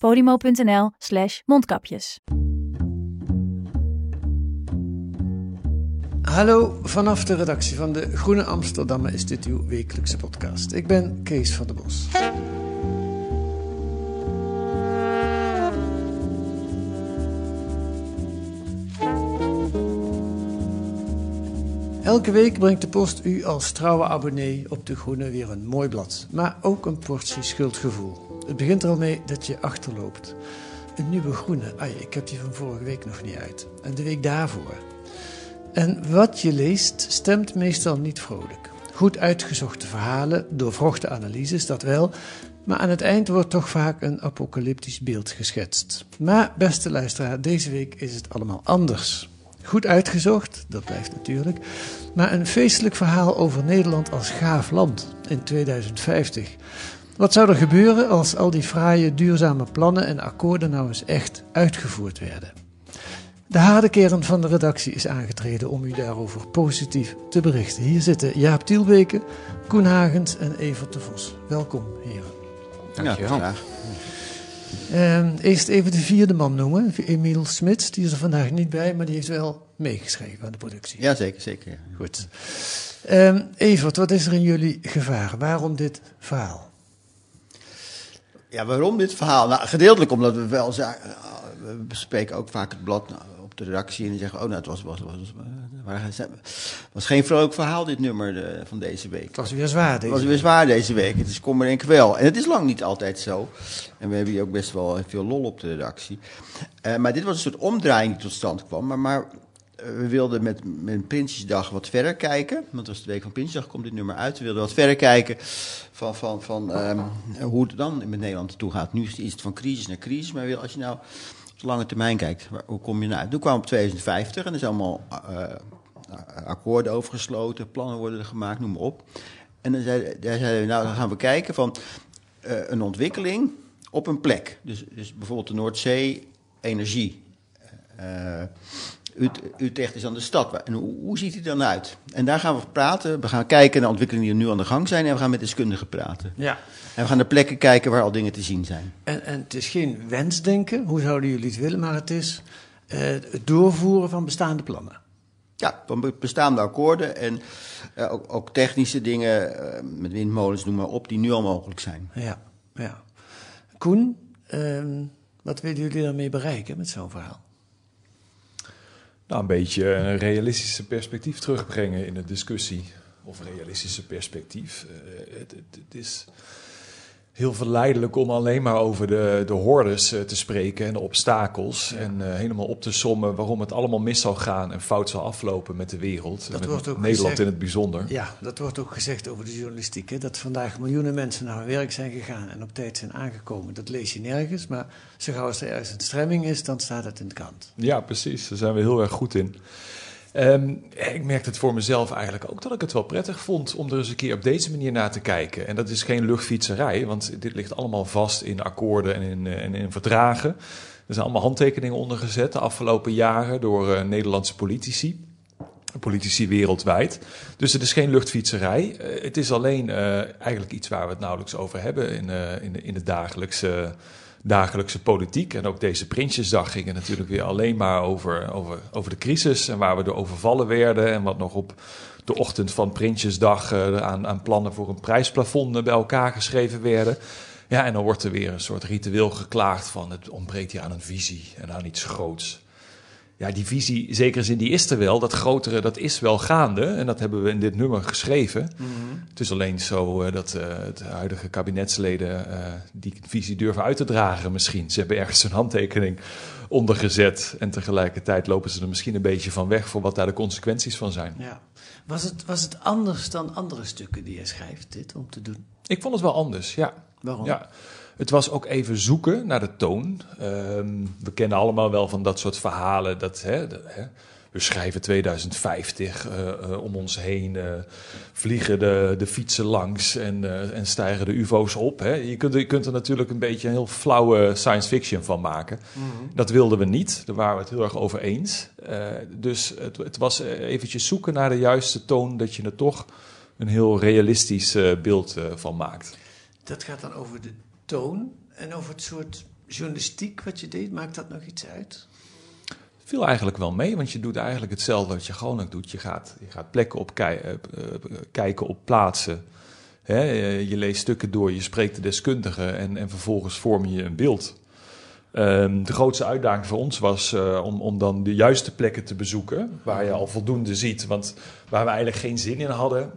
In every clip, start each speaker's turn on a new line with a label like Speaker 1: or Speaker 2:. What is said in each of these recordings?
Speaker 1: podimo.nl slash mondkapjes.
Speaker 2: Hallo, vanaf de redactie van de Groene Amsterdammer is dit uw wekelijkse podcast. Ik ben Kees van der Bos. Elke week brengt de post u als trouwe abonnee op de Groene weer een mooi blad, maar ook een portie schuldgevoel. Het begint er al mee dat je achterloopt. Een nieuwe Groene, ai, ik heb die van vorige week nog niet uit. En de week daarvoor. En wat je leest stemt meestal niet vrolijk. Goed uitgezochte verhalen, doorvrochte analyses, dat wel, maar aan het eind wordt toch vaak een apocalyptisch beeld geschetst. Maar, beste luisteraar, deze week is het allemaal anders. Goed uitgezocht, dat blijft natuurlijk, maar een feestelijk verhaal over Nederland als gaaf land in 2050. Wat zou er gebeuren als al die fraaie, duurzame plannen en akkoorden nou eens echt uitgevoerd werden? De harde kern van de redactie is aangetreden om u daarover positief te berichten. Hier zitten Jaap Tielbeke, Koen Hagens en Evert de Vos. Welkom, heren.
Speaker 3: Dankjewel. Ja,
Speaker 2: Ehm, eerst even de vierde man noemen, Emiel Smits. Die is er vandaag niet bij, maar die heeft wel meegeschreven aan de productie.
Speaker 3: ja, zeker, zeker.
Speaker 2: Goed. Ehm, Evert, wat is er in jullie gevaar? Waarom dit verhaal?
Speaker 3: Ja, waarom dit verhaal? Nou, gedeeltelijk omdat we wel zagen, we bespreken ook vaak het blad nou, op de redactie en die zeggen, oh nou, het was, was, was, was, was geen vrolijk verhaal dit nummer eh, van deze week.
Speaker 2: Het was weer zwaar
Speaker 3: Het
Speaker 2: deze
Speaker 3: was weer zwaar deze week. Het is kommer en kwel. En het is lang niet altijd zo. En we hebben hier ook best wel veel lol op de redactie. Eh, maar dit was een soort omdraaiing die tot stand kwam. Maar, maar eh, we wilden met, met Prinsjesdag wat verder kijken. Want als de week van Prinsjesdag komt dit nummer uit. We wilden wat verder kijken van, van, van ehm, hoe het dan met Nederland toe gaat. Nu is het van crisis naar crisis. Maar als je nou op de lange termijn kijkt, waar- hoe kom je nou uit? Toen kwam op 2050 en er zijn allemaal eh, akkoorden over gesloten. Plannen worden gemaakt, noem maar op. En dan zeiden, daar zeiden we, nou dan gaan we kijken van eh, een ontwikkeling op een plek. Dus, dus bijvoorbeeld de Noordzee, energie. Eh, Ut- Utrecht is aan de stad. En hoe, hoe ziet die dan uit? En daar gaan we praten. We gaan kijken naar ontwikkelingen die nu aan de gang zijn. En we gaan met deskundigen praten.
Speaker 2: Ja.
Speaker 3: En we gaan naar plekken kijken waar al dingen te zien zijn.
Speaker 2: En, en het is geen wensdenken, hoe zouden jullie het willen, maar het is eh, het doorvoeren van bestaande plannen.
Speaker 3: Ja, van be- bestaande akkoorden en eh, ook, ook technische dingen, eh, met windmolens, noem maar op, die nu al mogelijk zijn.
Speaker 2: Ja, ja. Koen, ehm, wat willen jullie daarmee bereiken met zo'n verhaal?
Speaker 4: Nou, een beetje een realistische perspectief terugbrengen in de discussie. Of realistische perspectief. Eh, het, is heel verleidelijk om alleen maar over de, de hordes eh, te spreken en de obstakels. En eh, helemaal op te sommen waarom het allemaal mis zal gaan en fout zal aflopen met de wereld. en
Speaker 2: Dat
Speaker 4: met
Speaker 2: wordt ook
Speaker 4: Nederland
Speaker 2: gezegd.
Speaker 4: in het bijzonder.
Speaker 2: Ja, dat wordt ook gezegd over de journalistiek. Hè? Dat vandaag miljoenen mensen naar hun werk zijn gegaan en op tijd zijn aangekomen. Dat lees je nergens, maar zo gauw als er juist een stremming is, dan staat het in de krant.
Speaker 4: Ja, precies. Daar zijn we heel erg goed in. Ehm, ik merkte het voor mezelf eigenlijk ook dat ik het wel prettig vond om er eens een keer op deze manier naar te kijken. En dat is geen luchtfietserij, want dit ligt allemaal vast in akkoorden en in, eh, en in verdragen. Er zijn allemaal handtekeningen onder gezet de afgelopen jaren door eh, Nederlandse politici. Politici wereldwijd. Dus het is geen luchtfietserij. Eh, het is alleen eigenlijk iets waar we het nauwelijks over hebben in, in, in de dagelijkse dagelijkse politiek. En ook deze Prinsjesdag ging het natuurlijk weer alleen maar over, over, over de crisis en waar we door overvallen werden. En wat nog op de ochtend van Prinsjesdag eh, aan, aan plannen voor een prijsplafond bij elkaar geschreven werden. Ja, en dan wordt er weer een soort ritueel geklaagd van het ontbreekt hier aan een visie en aan iets groots. Ja, die visie, zeker zin, die is er wel. Dat grotere, dat is wel gaande. En dat hebben we in dit nummer geschreven. Het is alleen zo uh, dat uh, de huidige kabinetsleden uh, die visie durven uit te dragen misschien. Ze hebben ergens een handtekening ondergezet. En tegelijkertijd lopen ze er misschien een beetje van weg voor wat daar de consequenties van zijn.
Speaker 2: Ja. Was, het, was het anders dan andere stukken die je schrijft, dit, om te doen?
Speaker 4: Ik vond het wel anders, ja.
Speaker 2: Waarom?
Speaker 4: Ja. Het was ook even zoeken naar de toon. Um, we kennen allemaal wel van dat soort verhalen. Dat, hè, de, hè, we schrijven 2050 uh, uh, om ons heen. Uh, vliegen de, de fietsen langs en, uh, en stijgen de UFO's op. Hè. Je, kunt, je kunt er natuurlijk een beetje een heel flauwe science fiction van maken. Mm -hmm. Dat wilden we niet. Daar waren we het heel erg over eens. Dus het, het was eventjes zoeken naar de juiste toon. Dat je er toch een heel realistisch beeld van maakt.
Speaker 2: Dat gaat dan over de en over het soort journalistiek wat je deed. Maakt dat nog iets uit?
Speaker 4: viel eigenlijk wel mee, want je doet eigenlijk hetzelfde wat je gewoon ook doet. Je gaat, je gaat plekken op kij, uh, kijken op plaatsen. Hè? Je leest stukken door, je spreekt de deskundigen en, en vervolgens vorm je een beeld. Um, de grootste uitdaging voor ons was om, om dan de juiste plekken te bezoeken, waar je al voldoende ziet. Want waar we eigenlijk geen zin in hadden,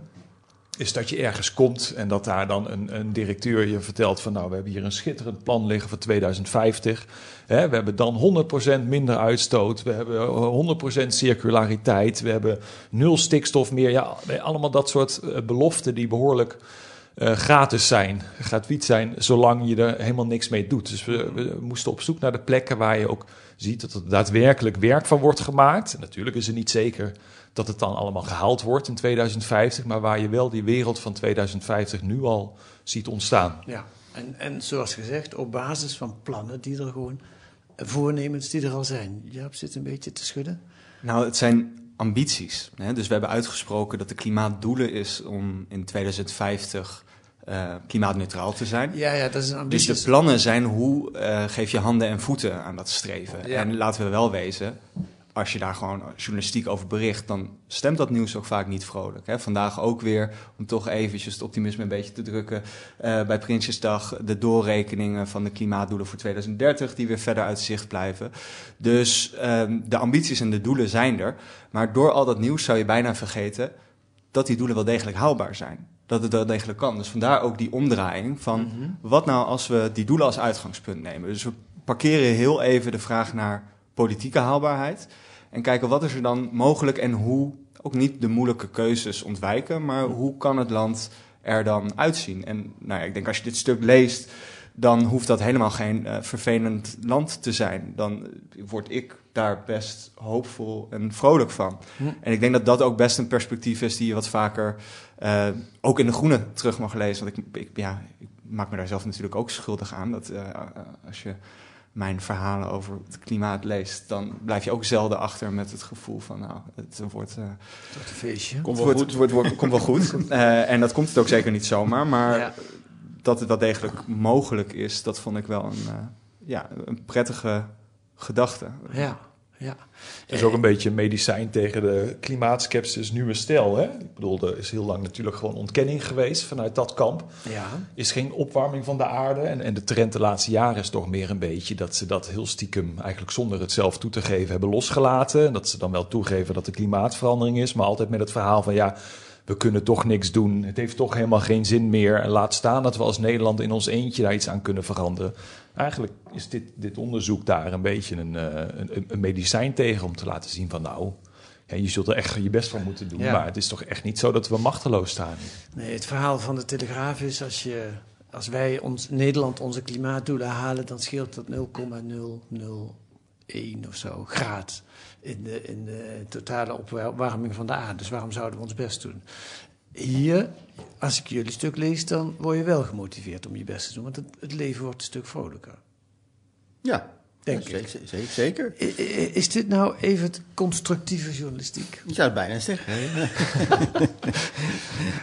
Speaker 4: is dat je ergens komt en dat daar dan een, een, directeur je vertelt van nou, we hebben hier een schitterend plan liggen voor 2050. Hè, we hebben dan 100% minder uitstoot, we hebben 100% circulariteit, we hebben nul stikstof meer. Ja, allemaal dat soort uh, beloften die behoorlijk uh, gratis zijn, gratuit zijn, zolang je er helemaal niks mee doet. Dus we, we moesten op zoek naar de plekken waar je ook ziet dat er daadwerkelijk werk van wordt gemaakt. Natuurlijk is het niet zeker dat het dan allemaal gehaald wordt in 2050, maar waar je wel die wereld van 2050 nu al ziet ontstaan.
Speaker 2: Ja, en, en zoals gezegd, op basis van plannen die er gewoon, voornemens die er al zijn. Jaap zit een beetje te schudden.
Speaker 5: Nou, het zijn ambities. Hè? Dus we hebben uitgesproken dat de klimaatdoelen is om in 2050 uh, klimaatneutraal te zijn.
Speaker 2: Ja, ja, dat is een ambitie.
Speaker 5: Dus de plannen zijn hoe uh, geef je handen en voeten aan dat streven. Ja. En laten we wel wezen, als je daar gewoon journalistiek over bericht, dan stemt dat nieuws ook vaak niet vrolijk. Hè? Vandaag ook weer, om toch eventjes het optimisme een beetje te drukken, uh, bij Prinsjesdag de doorrekeningen van de klimaatdoelen voor 2030, die weer verder uit zicht blijven. Dus um, de ambities en de doelen zijn er. Maar door al dat nieuws zou je bijna vergeten dat die doelen wel degelijk haalbaar zijn. Dat het wel degelijk kan. Dus vandaar ook die omdraaiing van mm -hmm. wat nou als we die doelen als uitgangspunt nemen. Dus we parkeren heel even de vraag naar politieke haalbaarheid. En kijken wat is er dan mogelijk en hoe, ook niet de moeilijke keuzes ontwijken, maar hoe kan het land er dan uitzien? En nou ja, ik denk als je dit stuk leest, dan hoeft dat helemaal geen uh, vervelend land te zijn. Dan word ik daar best hoopvol en vrolijk van. Hm. En ik denk dat dat ook best een perspectief is die je wat vaker uh, ook in de groene terug mag lezen. Want ik, ik, ja, ik maak me daar zelf natuurlijk ook schuldig aan. Dat uh, als je mijn verhalen over het klimaat leest, dan blijf je ook zelden achter met het gevoel van, nou, het wordt. Uh,
Speaker 2: Tot een feestje.
Speaker 5: Komt wel, goed. Wordt, wordt, komt wel goed. Uh, en dat komt het ook zeker niet zomaar, maar ja. dat het wel degelijk mogelijk is, dat vond ik wel een, uh, ja, een prettige gedachte.
Speaker 2: Ja. Ja.
Speaker 4: Het is ook een beetje een medicijn tegen de klimaatskepsis nieuwe stijl. Hè? Ik bedoel, er is heel lang natuurlijk gewoon ontkenning geweest vanuit dat kamp.
Speaker 2: Ja.
Speaker 4: Is geen opwarming van de aarde. En, en de trend de laatste jaren is toch meer een beetje dat ze dat heel stiekem, eigenlijk zonder het zelf toe te geven, hebben losgelaten. En dat ze dan wel toegeven dat er klimaatverandering is, maar altijd met het verhaal van ja we kunnen toch niks doen. Het heeft toch helemaal geen zin meer. En laat staan dat we als Nederland in ons eentje daar iets aan kunnen veranderen. Eigenlijk is dit, dit onderzoek daar een beetje een, een, een medicijn tegen om te laten zien van nou. Ja, je zult er echt je best voor moeten doen. Ja. Maar het is toch echt niet zo dat we machteloos staan.
Speaker 2: Nee, het verhaal van de Telegraaf is als, je, als wij ons, Nederland onze klimaatdoelen halen, dan scheelt dat 0,001 of zo graad in de, in de totale opwarming van de aarde. Dus waarom zouden we ons best doen? Hier, als ik jullie stuk lees, dan word je wel gemotiveerd om je best te doen. Want het, het leven wordt een stuk vrolijker.
Speaker 3: Ja,
Speaker 2: Denk
Speaker 3: Ja,
Speaker 2: ik.
Speaker 3: zeker,
Speaker 2: Is dit nou even constructieve journalistiek?
Speaker 3: Je zou het bijna zeggen.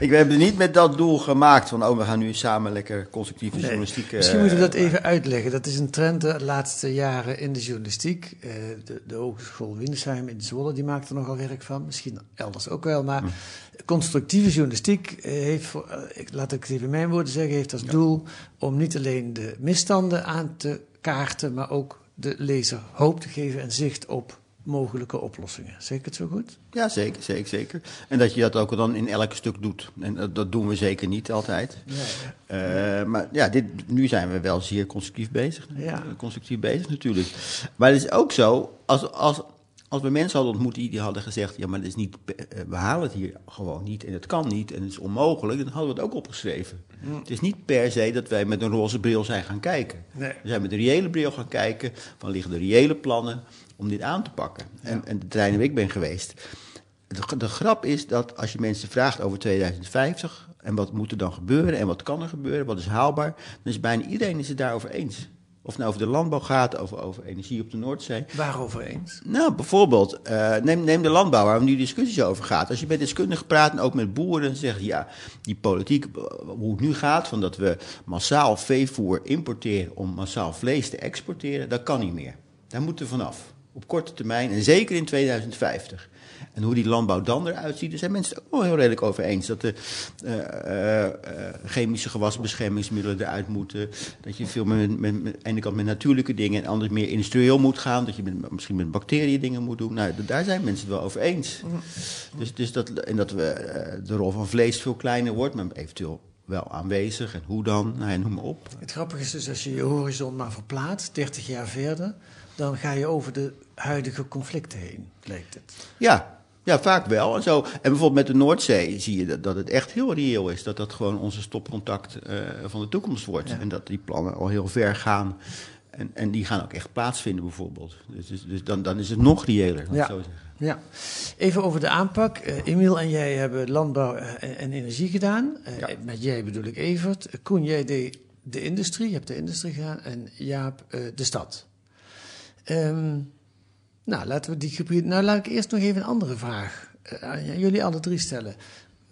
Speaker 3: ik heb het niet met dat doel gemaakt van, oh, we gaan nu samen lekker constructieve
Speaker 2: Nee.
Speaker 3: journalistiek... eh,
Speaker 2: Misschien moeten we dat even uitleggen. Dat is een trend de laatste jaren in de journalistiek. Eh, de, de Hogeschool Windesheim in Zwolle die maakt er nogal werk van. Misschien elders ook wel. Maar constructieve journalistiek eh, heeft, voor, eh, ik- laat ik het even in mijn woorden zeggen, heeft als doel om niet alleen de misstanden aan te kaarten, maar ook de lezer hoop te geven en zicht op mogelijke oplossingen. Zeg ik het zo goed?
Speaker 3: Ja, zeker, zeker, zeker. En dat je dat ook dan in elk stuk doet. En dat, dat doen we zeker niet altijd. Eh, maar ja, dit, nu zijn we wel zeer constructief bezig.
Speaker 2: Ja.
Speaker 3: Eh, Constructief bezig natuurlijk. Maar het is ook zo, als, als, als we mensen hadden ontmoet die, die hadden gezegd... ja, maar dat is niet, eh, we halen het hier gewoon niet en het kan niet en het is onmogelijk... dan hadden we het ook opgeschreven. Het is niet per se dat wij met een roze bril zijn gaan kijken.
Speaker 2: Nee.
Speaker 3: We zijn met een reële bril gaan kijken van liggen er reële plannen om dit aan te pakken. En, en de terrein waar ik ben geweest... De, de grap is dat als je mensen vraagt over 2050 en wat moet er dan gebeuren en wat kan er gebeuren, wat is haalbaar, dan is bijna iedereen is het daarover eens. Of het nou over de landbouw gaat, over, over energie op de Noordzee.
Speaker 2: Waarover eens?
Speaker 3: Nou, bijvoorbeeld, eh, neem, neem de landbouw, waar nu discussies over gaat. Als je met deskundigen praat en ook met boeren, zeggen ja, die politiek, eh, hoe het nu gaat, van dat we massaal veevoer importeren om massaal vlees te exporteren, dat kan niet meer. Daar moeten we vanaf. Op korte termijn en zeker in 2050. En hoe die landbouw dan eruit ziet, daar zijn mensen het ook wel heel redelijk over eens. Dat de eh, eh, eh, chemische gewasbeschermingsmiddelen eruit moeten. Dat je veel meer met, met, met, aan de ene kant met natuurlijke dingen en anders meer industrieel moet gaan. Dat je met, misschien met bacteriën dingen moet doen. Nou, daar zijn mensen het wel over eens. Dus, dus dat, en dat we, de rol van vlees veel kleiner wordt, maar eventueel wel aanwezig. En hoe dan? Nou ja, noem maar op.
Speaker 2: Het grappige is dus als je je horizon maar verplaatst, 30 jaar verder, dan ga je over de huidige conflicten heen, lijkt het.
Speaker 3: Ja, ja, vaak wel. En, zo. en bijvoorbeeld met de Noordzee zie je dat, dat het echt heel reëel is. Dat dat gewoon onze stopcontact eh, van de toekomst wordt.
Speaker 2: Ja.
Speaker 3: En dat die plannen al heel ver gaan. En, en die gaan ook echt plaatsvinden bijvoorbeeld. Dus, dus, dus dan, dan is het nog reëler,
Speaker 2: Ja.
Speaker 3: zo zeggen.
Speaker 2: Ja, even over de aanpak. Eh Emiel en jij hebben landbouw eh, en, en energie gedaan.
Speaker 3: Ja.
Speaker 2: Met jij bedoel ik Evert. Koen, jij deed de industrie, je hebt de industrie gedaan. En Jaap, de stad. Ehm, nou, laten we die gebieden. Nou, laat ik eerst nog even een andere vraag eh, aan jullie alle drie stellen.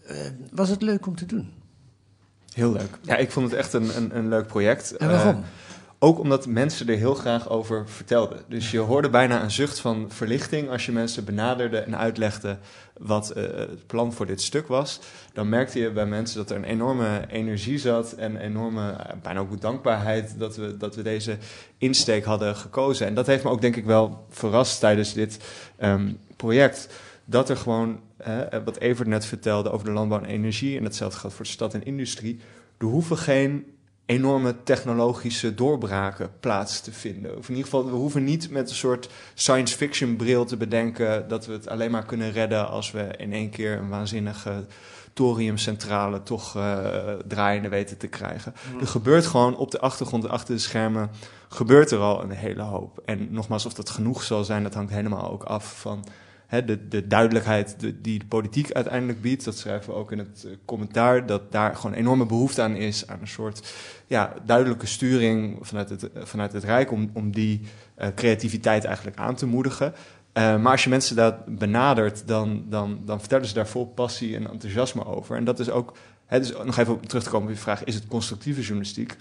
Speaker 2: Eh, was het leuk om te doen?
Speaker 5: Heel leuk. Ja, ik vond het echt een, een, een leuk project.
Speaker 2: En waarom?
Speaker 5: Ook omdat mensen er heel graag over vertelden. Dus je hoorde bijna een zucht van verlichting als je mensen benaderde en uitlegde wat eh, het plan voor dit stuk was. Dan merkte je bij mensen dat er een enorme energie zat en enorme, eh, bijna ook dankbaarheid dat we, dat we deze insteek hadden gekozen. En dat heeft me ook denk ik wel verrast tijdens dit ehm, project. Dat er gewoon, eh, wat Evert net vertelde over de landbouw en energie, en hetzelfde geldt voor de stad en industrie, er hoeven geen enorme technologische doorbraken plaats te vinden. Of in ieder geval, we hoeven niet met een soort science fiction bril te bedenken dat we het alleen maar kunnen redden als we in één keer een waanzinnige thoriumcentrale toch eh, draaiende weten te krijgen. Er gebeurt gewoon op de achtergrond, achter de schermen, gebeurt er al een hele hoop. En nogmaals, of dat genoeg zal zijn, dat hangt helemaal ook af van hè, de, de duidelijkheid de- die de politiek uiteindelijk biedt. Dat schrijven we ook in het eh, commentaar, dat daar gewoon enorme behoefte aan is, aan een soort ja, duidelijke sturing vanuit het, eh, vanuit het Rijk om, om die eh, creativiteit eigenlijk aan te moedigen. Maar als je mensen daar benadert, dan, dan, dan vertellen ze daar vol passie en enthousiasme over. En dat is ook, hè, dus nog even op terug te komen op je vraag, is het constructieve journalistiek?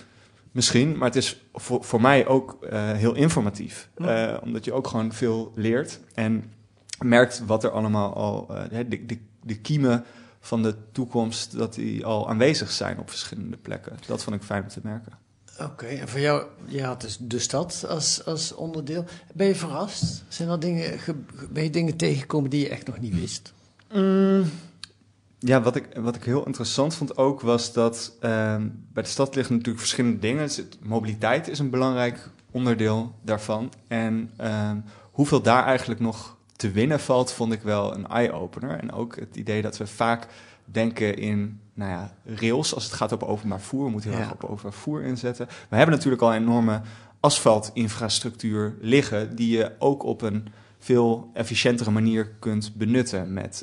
Speaker 5: Misschien, maar het is voor, voor mij ook heel informatief. Omdat je ook gewoon veel leert en merkt wat er allemaal al, eh, de, de, de kiemen van de toekomst, dat die al aanwezig zijn op verschillende plekken. Dat vond ik fijn om te merken.
Speaker 2: Oké, en voor jou, je had dus de stad als, als onderdeel. Ben je verrast? Zijn er dingen, ge- ben je dingen tegengekomen die je echt nog niet wist?
Speaker 5: Ja, wat ik, wat ik heel interessant vond ook was dat ehm, bij de stad liggen natuurlijk verschillende dingen. Dus het- mobiliteit is een belangrijk onderdeel daarvan. En ehm, hoeveel daar eigenlijk nog te winnen valt, vond ik wel een eye-opener. En ook het idee dat we vaak denken in nou ja, rails als het gaat over openbaar voer. We moeten heel
Speaker 2: Ja.
Speaker 5: erg op openbaar voer inzetten. We hebben natuurlijk al een enorme asfaltinfrastructuur liggen die je ook op een veel efficiëntere manier kunt benutten met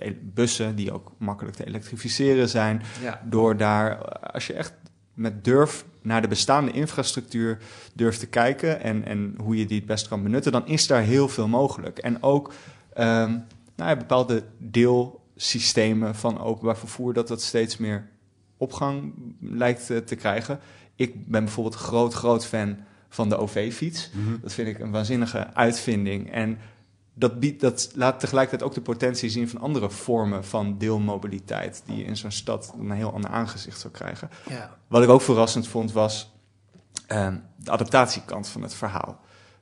Speaker 5: eh, bussen die ook makkelijk te elektrificeren zijn.
Speaker 2: Ja.
Speaker 5: Door daar, eh, als je echt met durf naar de bestaande infrastructuur durft te kijken en, en hoe je die het best kan benutten, dan is daar heel veel mogelijk. En ook ehm, nou ja, bepaalde deelsystemen van openbaar vervoer, dat dat steeds meer opgang lijkt eh, te krijgen. Ik ben bijvoorbeeld groot, groot fan van de OV-fiets.
Speaker 3: Mhm.
Speaker 5: Dat vind ik een waanzinnige uitvinding. En dat, biedt, dat laat tegelijkertijd ook de potentie zien van andere vormen van deelmobiliteit, die je in zo'n stad een heel ander aangezicht zou krijgen.
Speaker 2: Ja.
Speaker 5: Wat ik ook verrassend vond was ehm, de adaptatiekant van het verhaal.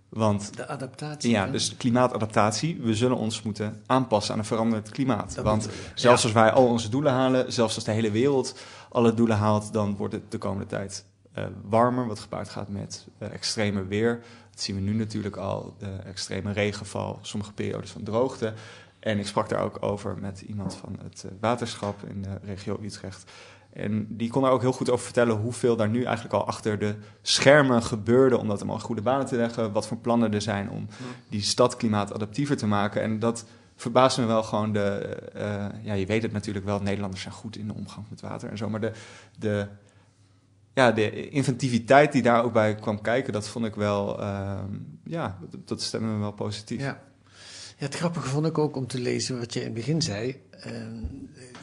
Speaker 5: Want
Speaker 2: De adaptatie.
Speaker 5: ja, dus klimaatadaptatie, we zullen ons moeten aanpassen aan een veranderend klimaat.
Speaker 2: Dat
Speaker 5: Want zelfs
Speaker 2: Ja.
Speaker 5: als wij al onze doelen halen, zelfs als de hele wereld alle doelen haalt, dan wordt het de komende tijd eh, warmer, wat gepaard gaat met eh, extreme weer. Dat zien we nu natuurlijk al, de extreme regenval, sommige periodes van droogte. En ik sprak daar ook over met iemand van het eh, waterschap in de regio Utrecht. En die kon daar ook heel goed over vertellen hoeveel daar nu eigenlijk al achter de schermen gebeurde om dat allemaal goede banen te leggen. Wat voor plannen er zijn om die stad klimaatadaptiever te maken. En dat verbaasde me wel gewoon de... eh, ja, je weet het natuurlijk wel, Nederlanders zijn goed in de omgang met water en zo. Maar de, de, ja, de inventiviteit die daar ook bij kwam kijken, dat vond ik wel... ehm, ja, dat, dat stemde me wel positief.
Speaker 2: Ja. ja, het grappige vond ik ook om te lezen wat je in het begin zei. Ehm,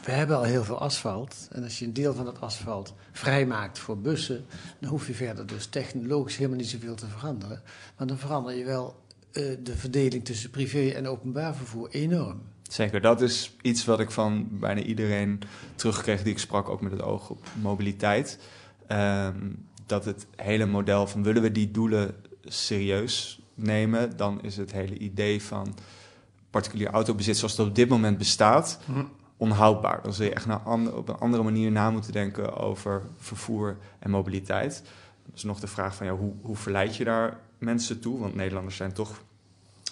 Speaker 2: we hebben al heel veel asfalt. En als je een deel van dat asfalt vrijmaakt voor bussen, dan hoef je verder dus technologisch helemaal niet zoveel te veranderen. Maar dan verander je wel eh, de verdeling tussen privé en openbaar vervoer enorm.
Speaker 5: Zeker, dat is iets wat ik van bijna iedereen terugkreeg die ik sprak, ook met het oog op mobiliteit. Ehm, dat het hele model van willen we die doelen serieus nemen, dan is het hele idee van particulier autobezit zoals dat op dit moment bestaat, onhoudbaar. Dan zul je echt naar op een andere manier na moeten denken over vervoer en mobiliteit. Dus nog de vraag van ja, hoe, hoe verleid je daar mensen toe? Want Nederlanders zijn toch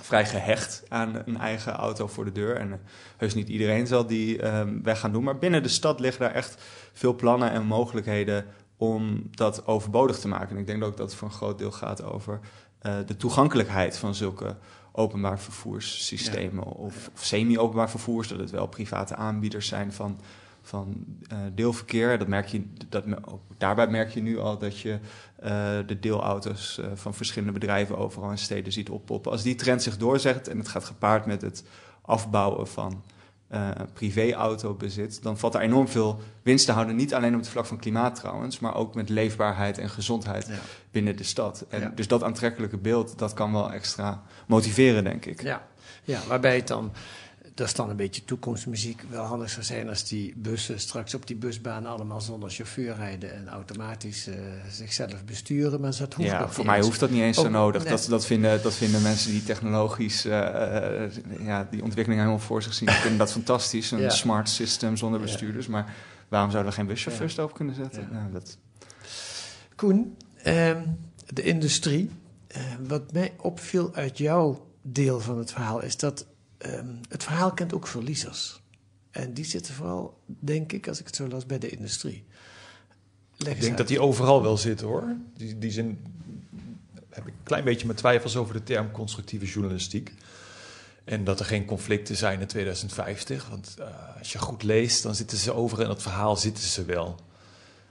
Speaker 5: vrij gehecht aan een eigen auto voor de deur. En eh, heus niet iedereen zal die ehm, weg gaan doen. Maar binnen de stad liggen daar echt veel plannen en mogelijkheden om dat overbodig te maken. En ik denk ook dat het voor een groot deel gaat over eh, de toegankelijkheid van zulke openbaar vervoerssystemen of, of semi-openbaar vervoers, dat het wel private aanbieders zijn van, van eh, deelverkeer. Dat merk je, dat, ook daarbij merk je nu al dat je eh, de deelauto's van verschillende bedrijven overal in steden ziet oppoppen. Als die trend zich doorzet en het gaat gepaard met het afbouwen van eh privéautobezit, dan valt er enorm veel winst te houden. Niet alleen op het vlak van klimaat trouwens, maar ook met leefbaarheid en gezondheid
Speaker 2: Ja.
Speaker 5: binnen de stad. En
Speaker 2: Ja.
Speaker 5: Dus dat aantrekkelijke beeld, dat kan wel extra motiveren, denk ik.
Speaker 2: Ja, ja waarbij het dan, dat is dan een beetje toekomstmuziek, wel handig zou zijn als die bussen straks op die busbanen allemaal zonder chauffeur rijden en automatisch eh, zichzelf besturen. Maar dat hoeft
Speaker 5: Ja,
Speaker 2: nog
Speaker 5: voor mij
Speaker 2: eens.
Speaker 5: hoeft dat niet eens zo nodig.
Speaker 2: nee.
Speaker 5: Dat, dat, vinden, dat vinden mensen die technologisch eh, eh, ja, die ontwikkeling helemaal voor zich zien. Die vinden dat fantastisch, een
Speaker 2: Ja.
Speaker 5: smart system zonder
Speaker 2: Ja.
Speaker 5: bestuurders. Maar waarom zouden we geen buschauffeurs erop kunnen zetten? Nou, dat,
Speaker 2: Koen, ehm, de industrie. Wat mij opviel uit jouw deel van het verhaal is dat ehm, het verhaal kent ook verliezers. En die zitten vooral, denk ik, als ik het zo las, bij de industrie. Leg
Speaker 4: Ik denk
Speaker 2: uit.
Speaker 4: dat die overal wel zitten hoor. Die, die zin heb ik een klein beetje mijn twijfels over de term constructieve journalistiek. En dat er geen conflicten zijn in 2050. Want eh, als je goed leest, dan zitten ze overal in het verhaal zitten ze wel.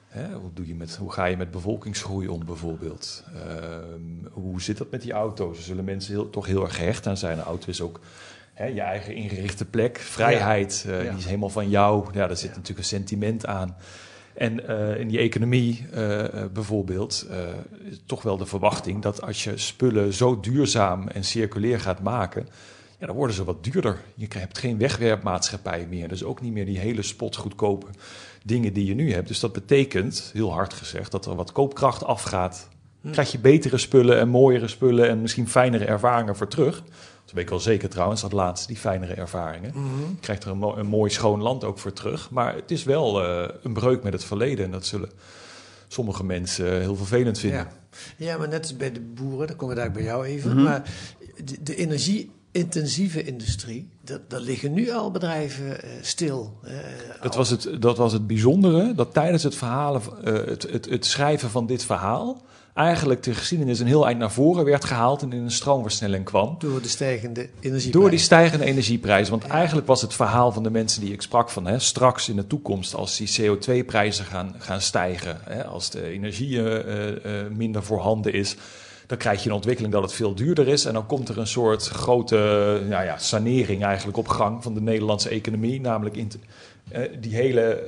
Speaker 4: Hè, hoe, doe je met, hoe ga je met bevolkingsgroei om bijvoorbeeld? Ehm, hoe zit dat met die auto's? Er zullen mensen heel, toch heel erg gehecht aan zijn. Een auto is ook hè, je eigen ingerichte plek. Vrijheid, eh, die is helemaal van jou. Ja, daar zit natuurlijk een sentiment aan. En eh, in die economie eh, bijvoorbeeld, is toch wel de verwachting dat als je spullen zo duurzaam en circulair gaat maken, ja, dan worden ze wat duurder. Je hebt geen wegwerpmaatschappij meer. Dus ook niet meer die hele spotgoedkope dingen die je nu hebt. Dus dat betekent, heel hard gezegd, dat er wat koopkracht afgaat.
Speaker 2: Hm.
Speaker 4: Krijg je betere spullen en mooiere spullen en misschien fijnere ervaringen voor terug. Dat weet ik wel zeker trouwens, dat laatste, die fijnere ervaringen.
Speaker 2: Mhm.
Speaker 4: Krijgt er een, mo- een mooi schoon land ook voor terug. Maar het is wel eh, een breuk met het verleden. En dat zullen sommige mensen heel vervelend vinden.
Speaker 2: Ja. ja, maar net als bij de boeren, dan komen we daar bij jou even.
Speaker 5: Mhm.
Speaker 2: Maar de, de intensieve industrie, daar liggen nu al bedrijven uh, stil. Uh,
Speaker 4: dat, was het, dat was het bijzondere, dat tijdens het, verhalen, uh, het, het, het, schrijven van dit verhaal... eigenlijk de geschiedenis een heel eind naar voren werd gehaald... en in een stroomversnelling kwam.
Speaker 2: Door de stijgende energieprijs.
Speaker 4: Door die stijgende energieprijs. Want eigenlijk was het verhaal van de mensen die ik sprak van... Hè, straks in de toekomst als die CO2-prijzen gaan, gaan stijgen... Hè, als de energie minder voorhanden is dan krijg je een ontwikkeling dat het veel duurder is. En dan komt er een soort grote nou ja, sanering eigenlijk op gang van de Nederlandse economie. Namelijk in, uh, die hele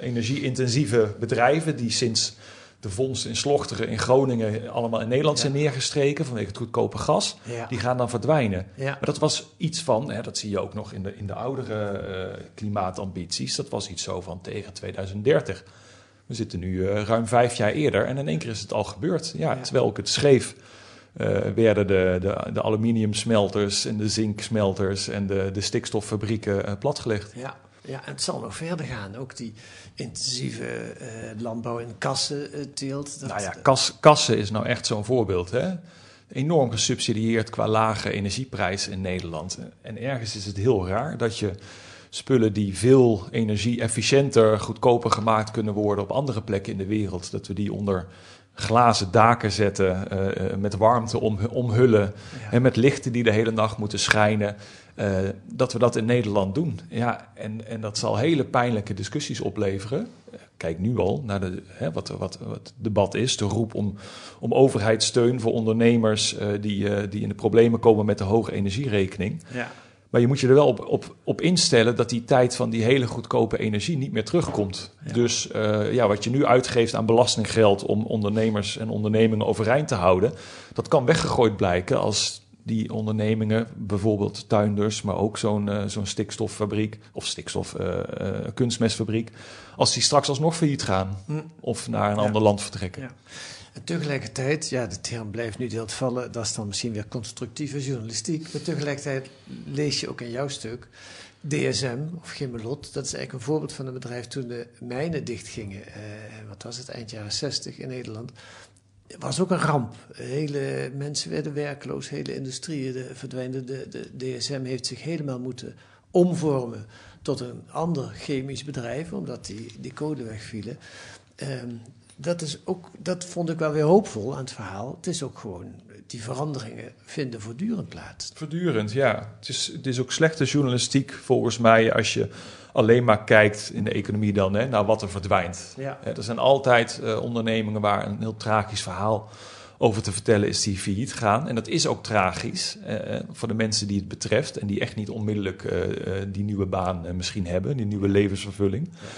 Speaker 4: energie-intensieve bedrijven die sinds de vondst in Slochteren in Groningen allemaal in Nederland zijn neergestreken vanwege het goedkope gas. Die gaan dan verdwijnen. Maar dat was iets van, hè, dat zie je ook nog in de, in de oudere uh, klimaatambities, dat was iets zo van tegen 2030. We zitten nu uh, ruim vijf jaar eerder en in één keer is het al gebeurd. Ja, Terwijl ik het schreef, uh, werden de, de, de aluminiumsmelters en de zinksmelters en de, de stikstoffabrieken platgelegd.
Speaker 2: Ja. Ja, en het zal nog verder gaan. Ook die intensieve landbouw in kassen teelt.
Speaker 4: nou ja, kas, kassen is nou echt zo'n voorbeeld. Hè? Enorm gesubsidieerd qua lage energieprijs in Nederland. En ergens is het heel raar dat je spullen die veel energie-efficiënter, goedkoper gemaakt kunnen worden op andere plekken in de wereld. Dat we die onder glazen daken zetten, uh, met warmte om, omhullen en met lichten die de hele nacht moeten schijnen. Uh, dat we dat in Nederland doen. Ja, en, en dat zal hele pijnlijke discussies opleveren. Kijk nu al naar de, hè, wat, wat, wat het debat is, de roep om, om overheidssteun voor ondernemers uh, die, die in de problemen komen met de hoge energierekening. Ja. Maar je moet je er wel op, op, op instellen dat die tijd van die hele goedkope energie niet meer terugkomt. Dus uh, ja, wat je nu uitgeeft aan belastinggeld om ondernemers en ondernemingen overeind te houden, dat kan weggegooid blijken als die ondernemingen, bijvoorbeeld tuinders, maar ook zo'n uh, zo'n stikstoffabriek of stikstof uh, kunstmestfabriek, als die straks alsnog failliet gaan hm. of naar een ander land vertrekken. Ja.
Speaker 2: En tegelijkertijd, ja, de term blijft nu deelt vallen, dat is dan misschien weer constructieve journalistiek. Maar tegelijkertijd lees je ook in jouw stuk DSM of Gimmelot. Dat is eigenlijk een voorbeeld van een bedrijf toen de mijnen dichtgingen. Eh, wat was het, eind jaren 60 in Nederland. Was ook een ramp. Hele mensen werden werkloos, hele industrieën verdwijnen. De, DSM heeft zich helemaal moeten omvormen tot een ander chemisch bedrijf, omdat die, die code wegvielen. Um, dat, is ook, dat vond ik wel weer hoopvol aan het verhaal. Het is ook gewoon, die veranderingen vinden voortdurend plaats.
Speaker 4: Voortdurend, ja. Het is, het is ook slechte journalistiek volgens mij als je alleen maar kijkt in de economie dan hè, naar wat er verdwijnt. Ja. er zijn altijd uh, ondernemingen waar een heel tragisch verhaal over te vertellen is die failliet gaan. En dat is ook tragisch uh, voor de mensen die het betreft en die echt niet onmiddellijk uh, die nieuwe baan misschien hebben, die nieuwe levensvervulling. Ja.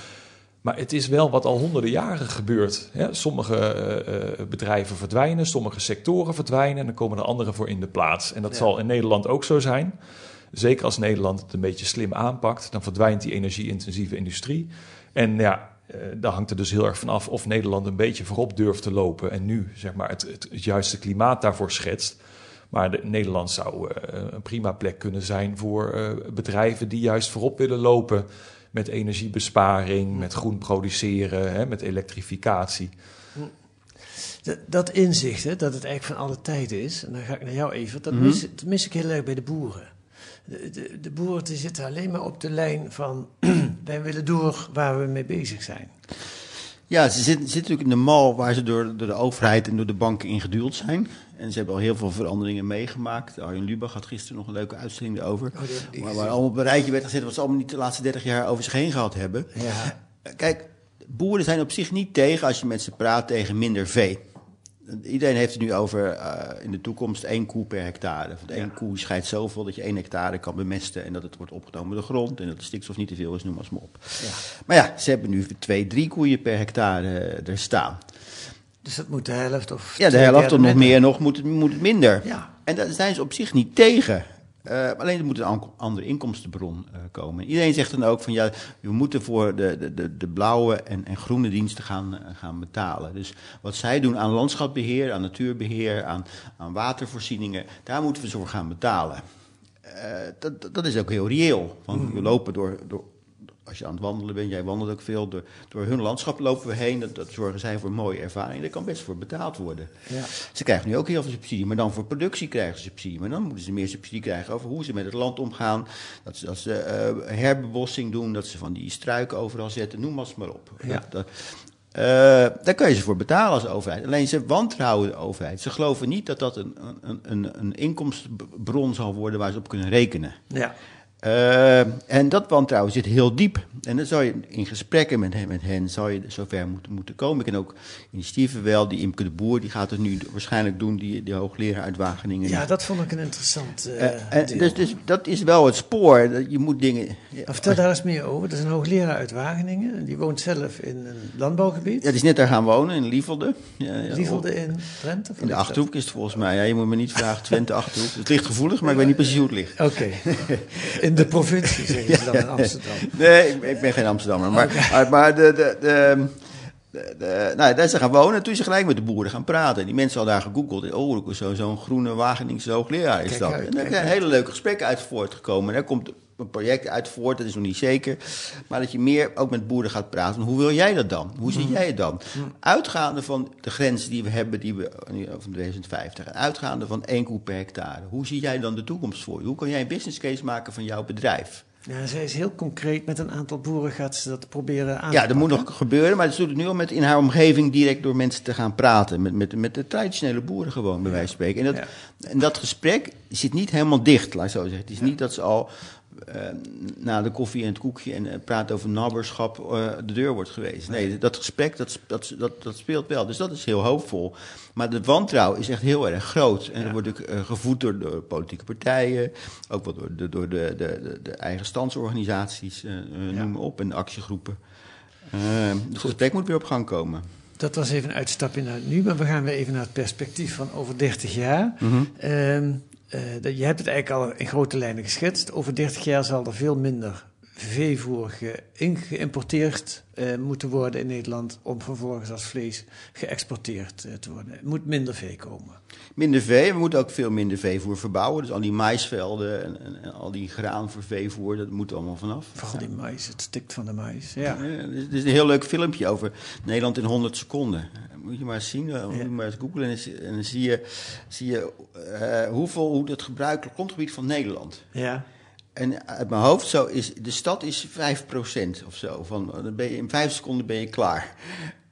Speaker 4: Maar het is wel wat al honderden jaren gebeurt. Sommige uh, bedrijven verdwijnen, sommige sectoren verdwijnen en dan komen er andere voor in de plaats. En dat zal in Nederland ook zo zijn. Zeker als Nederland het een beetje slim aanpakt, dan verdwijnt die energie-intensieve industrie. En ja, uh, daar hangt er dus heel erg van af of Nederland een beetje voorop durft te lopen en nu zeg maar, het, het, het juiste klimaat daarvoor schetst. Maar de, Nederland zou een prima plek kunnen zijn voor bedrijven die juist voorop willen lopen met energiebesparing, met groen produceren, hè, met elektrificatie.
Speaker 2: Dat, inzicht, hè, dat het eigenlijk van alle tijden is, en dan ga ik naar jou even, dat, mis, dat mis ik heel erg bij de boeren. De, de, de boeren die zitten alleen maar op de lijn van wij willen door waar we mee bezig zijn.
Speaker 3: Ja, ze zitten, zitten natuurlijk in de mal waar ze door, door de overheid en door de banken ingeduwd zijn. En ze hebben al heel veel veranderingen meegemaakt. Arjen Lubach had gisteren nog een leuke uitzending erover. Oh, waar, waar allemaal op een rijtje werd gezet wat ze allemaal niet de laatste 30 jaar over zich heen gehad hebben. Ja. Kijk, boeren zijn op zich niet tegen als je met ze praat tegen minder vee. Iedereen heeft het nu over uh, in de toekomst één koe per hectare. Want één koe scheidt zoveel dat je één hectare kan bemesten en dat het wordt opgenomen door de grond en dat de stikstof niet te veel is, noem maar eens maar op. Ja. Maar ja, ze hebben nu twee, drie koeien per hectare er staan.
Speaker 2: Dus dat moet de helft of.
Speaker 3: Ja, de helft of nog meer, nog moet het, moet het minder. Ja. En daar zijn ze op zich niet tegen. Uh, alleen er moet een andere inkomstenbron uh, komen. Iedereen zegt dan ook van ja, we moeten voor de, de, de blauwe en, en groene diensten gaan, uh, gaan betalen. Dus wat zij doen aan landschapbeheer, aan natuurbeheer, aan, aan watervoorzieningen, daar moeten we voor gaan betalen. Dat, dat is ook heel reëel. Want we lopen door, door als je aan het wandelen bent, jij wandelt ook veel, door, door hun landschap lopen we heen. Dat, dat zorgen zij voor mooie ervaring. Daar kan best voor betaald worden.
Speaker 2: Ja.
Speaker 3: Ze krijgen nu ook heel veel subsidie, maar dan voor productie krijgen ze subsidie. Maar dan moeten ze meer subsidie krijgen over hoe ze met het land omgaan. Dat ze, dat ze eh, herbebossing doen, dat ze van die struiken overal zetten, noem maar eens maar op.
Speaker 2: Ja.
Speaker 3: Dat, dat, eh, daar kan je ze voor betalen als overheid. Alleen ze wantrouwen de overheid. Ze geloven niet dat dat een, een, een, een inkomstenbron zal worden waar ze op kunnen rekenen.
Speaker 2: Ja.
Speaker 3: Eh, en dat wantrouwen zit heel diep. En dan zou je in gesprekken met hen, met hen zou je zover moeten, moeten komen. Ik ken ook initiatieven wel, die Imke de Boer, die gaat het nu waarschijnlijk doen, die, die hoogleraar uit Wageningen.
Speaker 2: ja, dat vond ik een interessant
Speaker 3: en
Speaker 2: deel.
Speaker 3: dus, dus dat is wel het spoor. Dat Je moet dingen. Ja,
Speaker 2: vertel daar eens meer over. Dat is een hoogleraar uit Wageningen. en Die woont zelf in een landbouwgebied.
Speaker 3: ja, die is net daar gaan wonen in Lievelde. Ja, ja,
Speaker 2: Lievelde in of
Speaker 3: In de achterhoek is het volgens mij. Ja, je moet me niet vragen, Twente achterhoek. Het ligt gevoelig, maar ik weet niet precies hoe het ligt.
Speaker 2: Oké. In de provincie, zeggen ze dan in Amsterdam.
Speaker 3: Nee, ik, ik ben geen Amsterdammer. Maar, maar, maar de, de, de, de, de- nou, daar is ze gaan wonen. Toen is ze gelijk met de boeren gaan praten. Die mensen hadden daar gegoogeld. Oh, zo- zo'n groene Wageningse hoogleraar is
Speaker 2: Kijk
Speaker 3: dat.
Speaker 2: uit,
Speaker 3: en daar zijn hele leuke gesprekken uit voortgekomen. En daar komt een project uit voort, dat is nog niet zeker. Maar dat je meer ook met boeren gaat praten. Hoe wil jij dat dan? Hoe zie jij het dan? Uitgaande van de grens die we hebben, die we van 2050. En uitgaande van één koe per hectare. Hoe zie jij dan de toekomst voor je? Hoe kan jij een business case maken van jouw bedrijf?
Speaker 2: Ja, zij is heel concreet. Met een aantal boeren gaat ze dat proberen aan
Speaker 3: Ja,
Speaker 2: te
Speaker 3: dat moet nog gebeuren, maar ze doet het nu al met in haar omgeving direct door mensen te gaan praten. Met, met, met de traditionele boeren gewoon, bij wijze van spreken. En dat, en dat gesprek zit niet helemaal dicht, laat ik zo zeggen. Het is niet dat ze al eh, na de koffie en het koekje en eh, praat over nabberschap eh, de deur wordt geweest. Nee, dat gesprek dat, dat, dat, dat speelt wel. Dus dat is heel hoopvol. Maar de wantrouwen is echt heel erg groot. En dat wordt ook gevoed door, door politieke partijen, ook wel door de, door de, de, de, eigen standsorganisaties, noem maar op, en de actiegroepen. Uh, het gesprek moet weer op gang komen.
Speaker 2: Dat was even een uitstapje naar nu, maar we gaan weer even naar het perspectief van over 30 jaar.
Speaker 3: Mhm.
Speaker 2: Ehm, eh, je hebt het eigenlijk al in grote lijnen geschetst. Over 30 jaar zal er veel minder veevoer ge- geïmporteerd eh, moeten worden in Nederland om vervolgens als vlees geëxporteerd eh, te worden. Er moet minder vee komen.
Speaker 3: Minder vee, we moeten ook veel minder veevoer verbouwen. Dus al die maisvelden en, en, en al die graan voor veevoer, dat moet allemaal vanaf.
Speaker 2: Vooral die mais, het stikt van de mais. Ja.
Speaker 3: Ja, er is- een heel leuk filmpje over Nederland in 100 seconden. Moet je maar eens zien, eh, moet je maar eens googlen en, dan zie- je, zie je hoeveel, hoe het gebruikelijk grondgebied van Nederland.
Speaker 2: ja.
Speaker 3: En uit mijn hoofd zo is, de stad is 5% of zo. Van, dan ben je, in 5 seconden ben je klaar.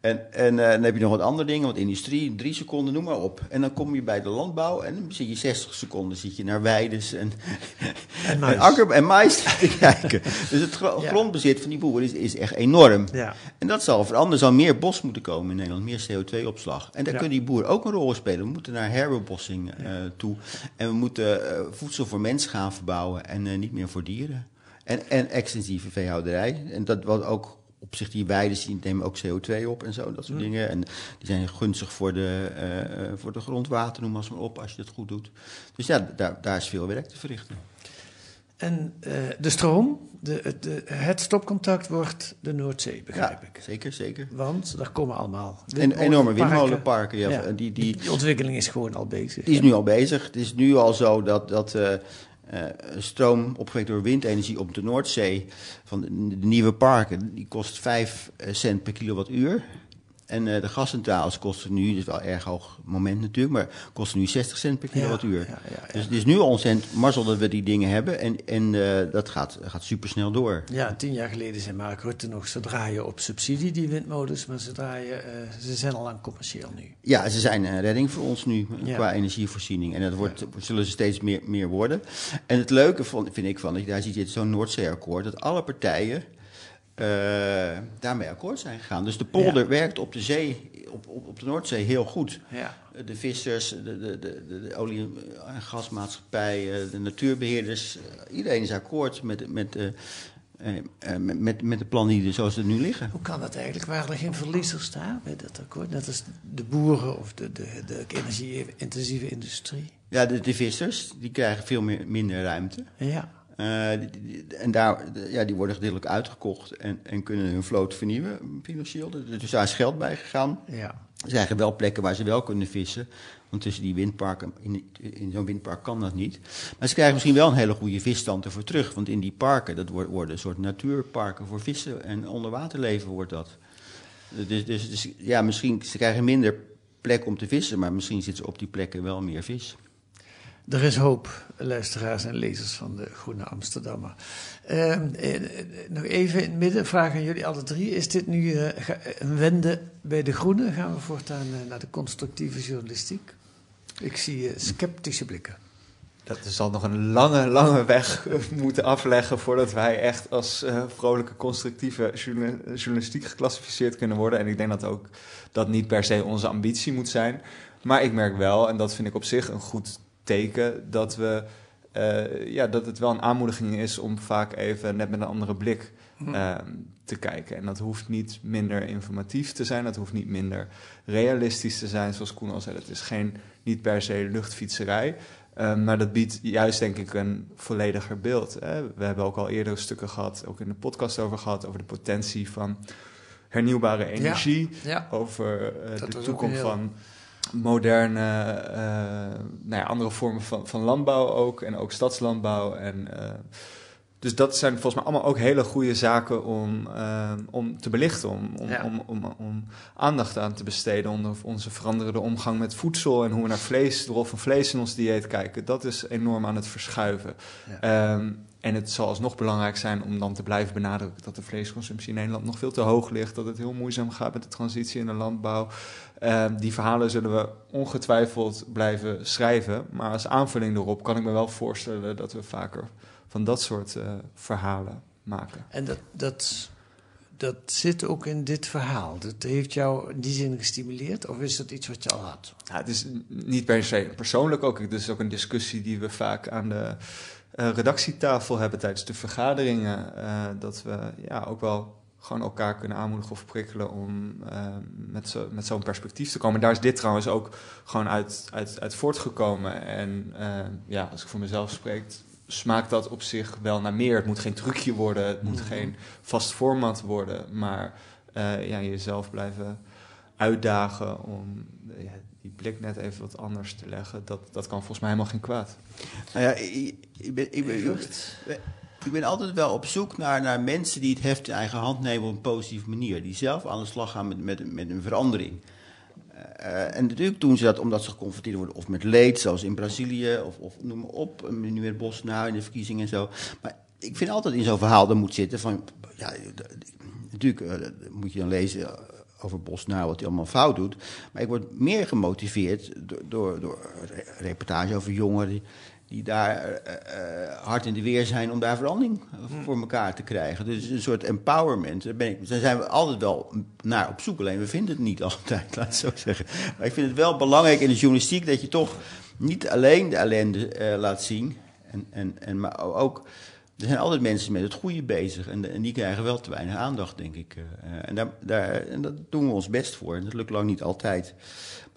Speaker 3: En, en eh, dan heb je nog wat andere dingen, wat industrie, drie seconden, noem maar op. En dan kom je bij de landbouw en dan zit je 60 seconden zit je naar weides en,
Speaker 2: En mais.
Speaker 3: en akker en mais te kijken. Dus het
Speaker 2: Ja.
Speaker 3: grondbezit van die boeren is, is echt enorm.
Speaker 2: Ja.
Speaker 3: En dat zal veranderen. Er zal meer bos moeten komen in Nederland, meer CO2-opslag. En daar
Speaker 2: Ja.
Speaker 3: kunnen die boeren ook een rol spelen. We moeten naar herbebossing eh, toe. En we moeten eh, voedsel voor mensen gaan verbouwen en niet meer voor dieren. En, en extensieve veehouderij. En dat wat ook op zich die weiden die nemen ook CO2 op en zo, dat soort dingen. En die zijn gunstig voor de, eh, eh, voor de grondwater, noem maar eens maar op, als je dat goed doet. Dus ja, daar, daar is veel werk te verrichten.
Speaker 2: En eh, de stroom, de, het- de, het stopcontact wordt de Noordzee, begrijp
Speaker 3: Ja,
Speaker 2: ik.
Speaker 3: zeker, zeker.
Speaker 2: Want daar komen allemaal
Speaker 3: En enorme windmolenparken. Ja,
Speaker 2: Ja.
Speaker 3: Die, die,
Speaker 2: Die ontwikkeling is gewoon al bezig.
Speaker 3: Die is nu al bezig. Het is nu al zo dat, dat eh, stroom opgewekt door windenergie op de Noordzee van de, de nieuwe parken, die kost 5 cent per kilowattuur. En eh, de gascentrales kosten nu, dat is wel een erg hoog moment natuurlijk, maar kosten nu 60 cent per kilowattuur.
Speaker 2: ja, ja, ja.
Speaker 3: Dus het is nu al ontzettend mazzel dat we die dingen hebben en, en eh, dat gaat, gaat supersnel door.
Speaker 2: Ja, tien jaar geleden zei Mark Rutte nog, ze draaien op subsidie, die windmolens, maar ze, draaien, eh, ze zijn al lang commercieel nu.
Speaker 3: Ja, ze zijn een redding voor ons nu qua energievoorziening. En dat wordt, zullen ze steeds meer, meer worden. En het leuke van, vind ik van, dat je daar ziet je zo'n Noordzeeakkoord, dat alle partijen eh, daarmee akkoord zijn gegaan. Dus de polder
Speaker 2: Ja.
Speaker 3: werkt op de zee, op, op, op de Noordzee heel goed.
Speaker 2: Ja.
Speaker 3: De vissers, de, de, de, de, de olie- en gasmaatschappijen, de natuurbeheerders, eh, iedereen is akkoord met, met, eh, eh, eh, met, met, met de plannen die er zoals ze nu liggen.
Speaker 2: Hoe kan dat eigenlijk? Waren er geen verliezers daar bij dat akkoord? Net als de boeren of de, de, de energie-intensieve industrie.
Speaker 3: Ja, de, de vissers, die krijgen veel meer, minder ruimte.
Speaker 2: Ja.
Speaker 3: Eh, en daar, ja, die worden gedeeltelijk uitgekocht en, en kunnen hun vloot vernieuwen financieel. Dus daar is geld bij gegaan.
Speaker 2: Ja.
Speaker 3: Ze krijgen wel plekken waar ze wel kunnen vissen. Want tussen die windparken, in, in zo'n windpark kan dat niet. Maar ze krijgen misschien wel een hele goede visstand ervoor terug. Want in die parken, dat worden een soort natuurparken voor vissen en onderwaterleven wordt dat. Dus, dus, dus ja, misschien, ze krijgen minder plek om te vissen, maar misschien zit ze op die plekken wel meer vis.
Speaker 2: Er is hoop, luisteraars en lezers van de Groene Amsterdammer. Eh, nog even in het midden, vraag aan jullie alle drie. Is dit nu eh, een wende bij de Groene? Gaan we voortaan uh, naar de constructieve journalistiek? Ik zie sceptische blikken.
Speaker 5: Dat zal nog een lange, lange weg moeten afleggen voordat wij echt als vrolijke, constructieve journalistiek geclassificeerd kunnen worden. En ik denk dat ook dat niet per se onze ambitie moet zijn. Maar ik merk wel, en dat vind ik op zich een goed teken dat, we, uh, ja, dat het wel een aanmoediging is om vaak even net met een andere blik uh, te kijken. En dat hoeft niet minder informatief te zijn, dat hoeft niet minder realistisch te zijn, zoals Koen al zei. Het is geen, niet per se luchtfietserij. Uh, maar dat biedt juist, denk ik, een vollediger beeld. Hè. We hebben ook al eerder stukken gehad, ook in de podcast over gehad, over de potentie van hernieuwbare energie. Ja, ja. Over de toekomst van moderne, uh, nou ja, andere vormen van, van landbouw ook. En ook stadslandbouw. En, uh, dus dat zijn volgens mij allemaal ook hele goede zaken om, uh, om te belichten. Om, om, ja. om, om, om, aandacht aan te besteden. Onder onze veranderende omgang met voedsel. En hoe we naar vlees, de rol van vlees in ons dieet kijken. Dat is enorm aan het verschuiven. Ja. Um, en het zal alsnog belangrijk zijn om dan te blijven benadrukken dat de vleesconsumptie in Nederland nog veel te hoog ligt. Dat het heel moeizaam gaat met de transitie in de landbouw. Uh, die verhalen zullen we ongetwijfeld blijven schrijven. Maar als aanvulling erop kan ik me wel voorstellen dat we vaker van dat soort uh, verhalen maken.
Speaker 2: En dat, dat, dat zit ook in dit verhaal. Dat heeft jou in die zin gestimuleerd? Of is dat iets wat je al had?
Speaker 5: Ja, het is niet per se persoonlijk ook. Het is ook een discussie die we vaak aan de uh, redactietafel hebben tijdens de vergaderingen. Uh, dat we ja, ook wel gewoon elkaar kunnen aanmoedigen of prikkelen om uh, met, zo, met zo'n perspectief te komen. Daar is dit trouwens ook gewoon uit, uit, uit voortgekomen. En ja, als ik voor mezelf spreek, smaakt dat op zich wel naar meer. Het moet geen trucje worden, het moet mhm. geen vast format worden, maar ja, jezelf blijven uitdagen om ja, die blik net even wat anders te leggen, dat, dat kan volgens mij helemaal geen kwaad.
Speaker 3: Nou ja, ik, ik ben, ik, ben, ik ben altijd wel op zoek naar, naar mensen die het heft in eigen hand nemen op een positieve manier. Die zelf aan de slag gaan met, met, met een verandering. Uh, en natuurlijk doen ze dat omdat ze geconfronteerd worden of met leed, zoals in Brazilië, of, of noem maar op, nu met Bolsonaro in de verkiezingen en zo. Maar ik vind altijd in zo'n verhaal er moet zitten van, ja, natuurlijk uh, moet je dan lezen over Bolsonaro, wat hij allemaal fout doet. Maar ik word meer gemotiveerd door, door, door reportage over jongeren die, daar uh, hard in de weer zijn om daar verandering hmm. voor elkaar te krijgen. Dus een soort empowerment. Daar, ben ik, daar zijn we altijd wel naar op zoek. Alleen we vinden het niet altijd, laat ik zo zeggen. Maar ik vind het wel belangrijk in de journalistiek dat je toch niet alleen de ellende uh, laat zien. En, en, en, maar ook er zijn altijd mensen met het goede bezig en, en die krijgen wel te weinig aandacht, denk ik. Uh, en, daar, daar, en dat doen we ons best voor. En dat lukt lang niet altijd.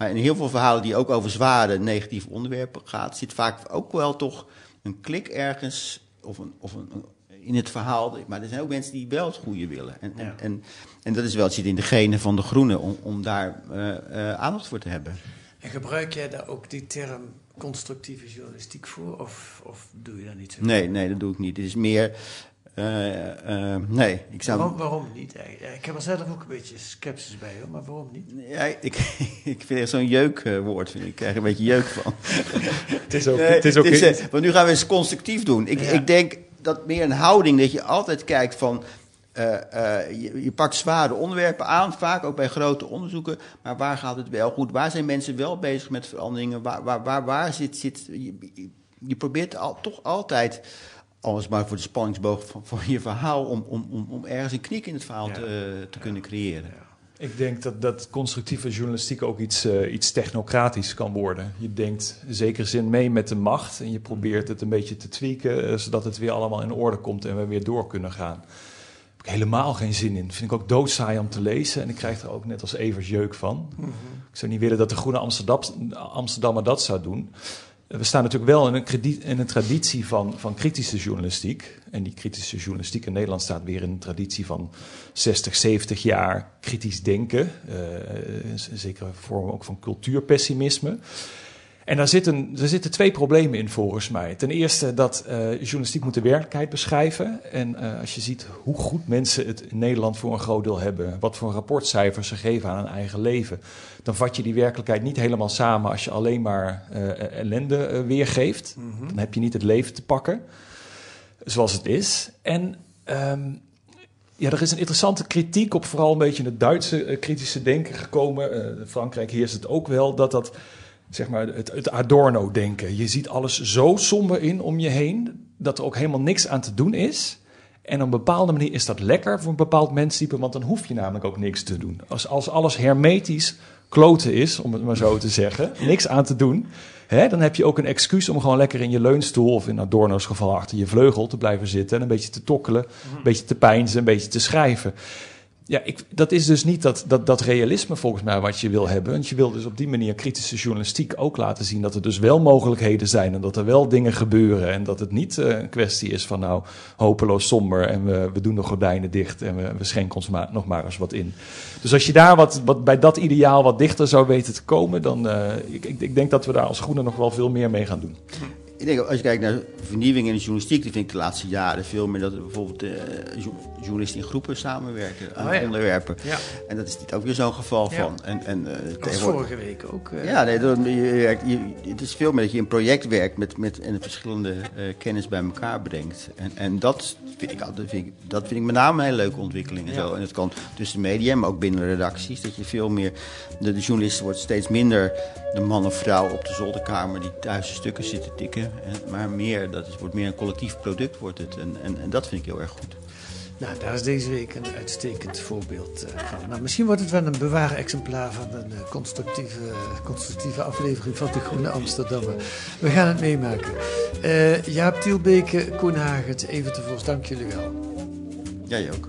Speaker 3: Maar in heel veel verhalen die ook over zware negatieve onderwerpen gaat, zit vaak ook wel toch een klik ergens of, een, of een, in het verhaal. Maar er zijn ook mensen die wel het goede willen. En, en, en, en, dat is wel, het zit in de genen van de groene om, om daar uh, uh, aandacht voor te hebben.
Speaker 2: En gebruik jij daar ook die term constructieve journalistiek voor? Of, of doe je dat niet zo?
Speaker 3: Nee, nee, dat doe ik niet. Het is meer. Uh, uh, nee, ik zou...
Speaker 2: waarom, waarom niet? Ik heb er zelf ook een beetje sceptisch bij, hoor, maar waarom niet?
Speaker 3: Ja, ik, ik vind het zo'n jeukwoord. Ik krijg een beetje jeuk van.
Speaker 4: het is ook... Nee, het is ook het
Speaker 3: is, want nu gaan we eens constructief doen. Ik, ja. ik denk dat meer een houding, dat je altijd kijkt van... Uh, uh, je, je, pakt zware onderwerpen aan, vaak ook bij grote onderzoeken. Maar waar gaat het wel goed? Waar zijn mensen wel bezig met veranderingen? Waar, waar, waar, waar zit. zit je, je probeert al, toch altijd, alles maar voor de spanningsboog van, van je verhaal, om, om, om ergens een knik in het verhaal ja. te, te ja. kunnen creëren. Ja.
Speaker 4: Ik denk dat, dat constructieve journalistiek ook iets, uh, iets technocratisch kan worden. Je denkt in zekere zin mee met de macht en je probeert het een beetje te tweaken, zodat het weer allemaal in orde komt en we weer door kunnen gaan ik helemaal geen zin in. Vind ik ook doodsaai om te lezen. En ik krijg er ook net als Evers jeuk van. Mm -hmm. Ik zou niet willen dat de Groene Amsterdam, Amsterdammer dat zou doen. We staan natuurlijk wel in een, krediet, in een traditie van, van kritische journalistiek. En die kritische journalistiek in Nederland staat weer in een traditie van 60, 70 jaar kritisch denken. Uh, zeker vorm ook van cultuurpessimisme. En daar zitten, zitten twee problemen in volgens mij. Ten eerste dat uh, journalistiek moet de werkelijkheid beschrijven. En uh, als je ziet hoe goed mensen het in Nederland voor een groot deel hebben, wat voor rapportcijfers ze geven aan hun eigen leven, dan vat je die werkelijkheid niet helemaal samen als je alleen maar uh, ellende weergeeft. Mm -hmm. Dan heb je niet het leven te pakken zoals het is. En um, ja, er is een interessante kritiek op vooral een beetje het Duitse kritische denken gekomen. Frankrijk heerst het ook wel, dat dat zeg maar, het, het Adorno-denken. Je ziet alles zo somber in om je heen dat er ook helemaal niks aan te doen is. En op een bepaalde manier is dat lekker voor een bepaald menstype, want dan hoef je namelijk ook niks te doen. Als, als alles hermetisch kloten is, om het maar zo te zeggen, niks aan te doen, hè, dan heb je ook een excuus om gewoon lekker in je leunstoel, of in Adorno's geval achter je vleugel te blijven zitten en een beetje te tokkelen, een beetje te pijnzen, een beetje te schrijven. Ja, ik, dat is dus niet dat, dat, dat realisme volgens mij wat je wil hebben. Want je wil dus op die manier kritische journalistiek ook laten zien dat er dus wel mogelijkheden zijn en dat er wel dingen gebeuren. En dat het niet uh, een kwestie is van nou hopeloos somber en we, we doen de gordijnen dicht en we, we schenken ons maar, nog maar eens wat in. Dus als je daar wat, wat bij dat ideaal wat dichter zou weten te komen, dan uh, ik, ik, ik denk dat we daar als groenen nog wel veel meer mee gaan doen.
Speaker 3: Ik denk, als je kijkt naar vernieuwing in de journalistiek, dan vind ik de laatste jaren veel meer dat er bijvoorbeeld uh, journalisten in groepen samenwerken aan oh, ja. onderwerpen. Ja. En dat is niet ook weer zo'n geval ja. van. En, en, uh,
Speaker 2: dat vorige week ook. Uh...
Speaker 3: Ja, nee, je, je, je, het is veel meer dat je in project werkt met, met, en verschillende kennis bij elkaar brengt. En, en dat, vind ik, dat, vind ik, dat vind ik met name een hele leuke ontwikkeling. En, zo. en het kan tussen de media, maar ook binnen redacties. Dat je veel meer, de, de journalisten wordt steeds minder de man of vrouw op de zolderkamer die duizend stukken zitten tikken. Maar meer, dat is, wordt meer een collectief product wordt het. En, en, en dat vind ik heel erg goed.
Speaker 2: Nou, daar is deze week een uitstekend voorbeeld uh, van. Nou, misschien wordt het wel een bewaren exemplaar van een uh, constructieve, constructieve aflevering van de Groene Amsterdammer. We gaan het meemaken. Uh, Jaap Tielbeke, Koen Hagert, even te Vos, dank jullie wel.
Speaker 3: Jij ook.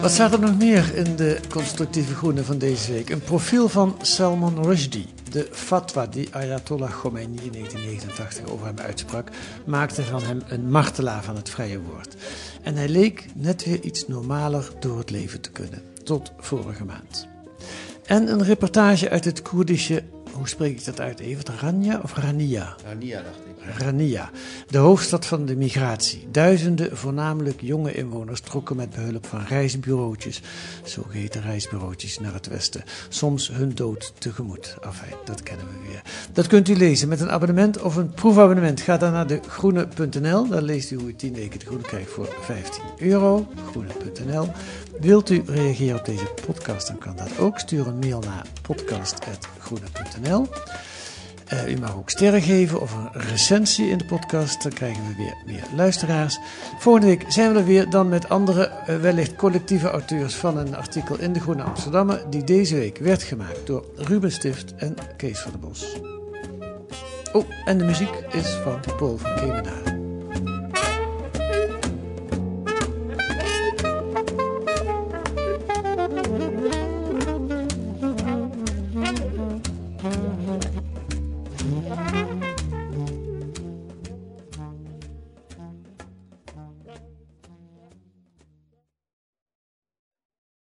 Speaker 2: Wat staat er nog meer in de constructieve groene van deze week? Een profiel van Salman Rushdie. De fatwa die Ayatollah Khomeini in 1989 over hem uitsprak, maakte van hem een martelaar van het vrije woord. En hij leek net weer iets normaler door het leven te kunnen, tot vorige maand. En een reportage uit het Koerdische hoe spreek ik dat uit even? Rania of Rania?
Speaker 3: Rania, dacht ik.
Speaker 2: Rania, de hoofdstad van de migratie. Duizenden, voornamelijk jonge inwoners, trokken met behulp van reisbureautjes, zogeheten reisbureautjes, naar het westen. Soms hun dood tegemoet. Enfin, dat kennen we weer. Dat kunt u lezen met een abonnement of een proefabonnement. Ga dan naar de groene.nl. Daar leest u hoe u 10 weken de groene krijgt voor 15 euro. Groene.nl. Wilt u reageren op deze podcast, dan kan dat ook. Stuur een mail naar podcast.groene.nl. Uh, u mag ook sterren geven of een recensie in de podcast. Dan krijgen we weer meer luisteraars. Volgende week zijn we er weer dan met andere, uh, wellicht collectieve auteurs van een artikel in de Groene Amsterdammer. Die deze week werd gemaakt door Ruben Stift en Kees van der Bos. Oh, en de muziek is van Paul van Kemenaar.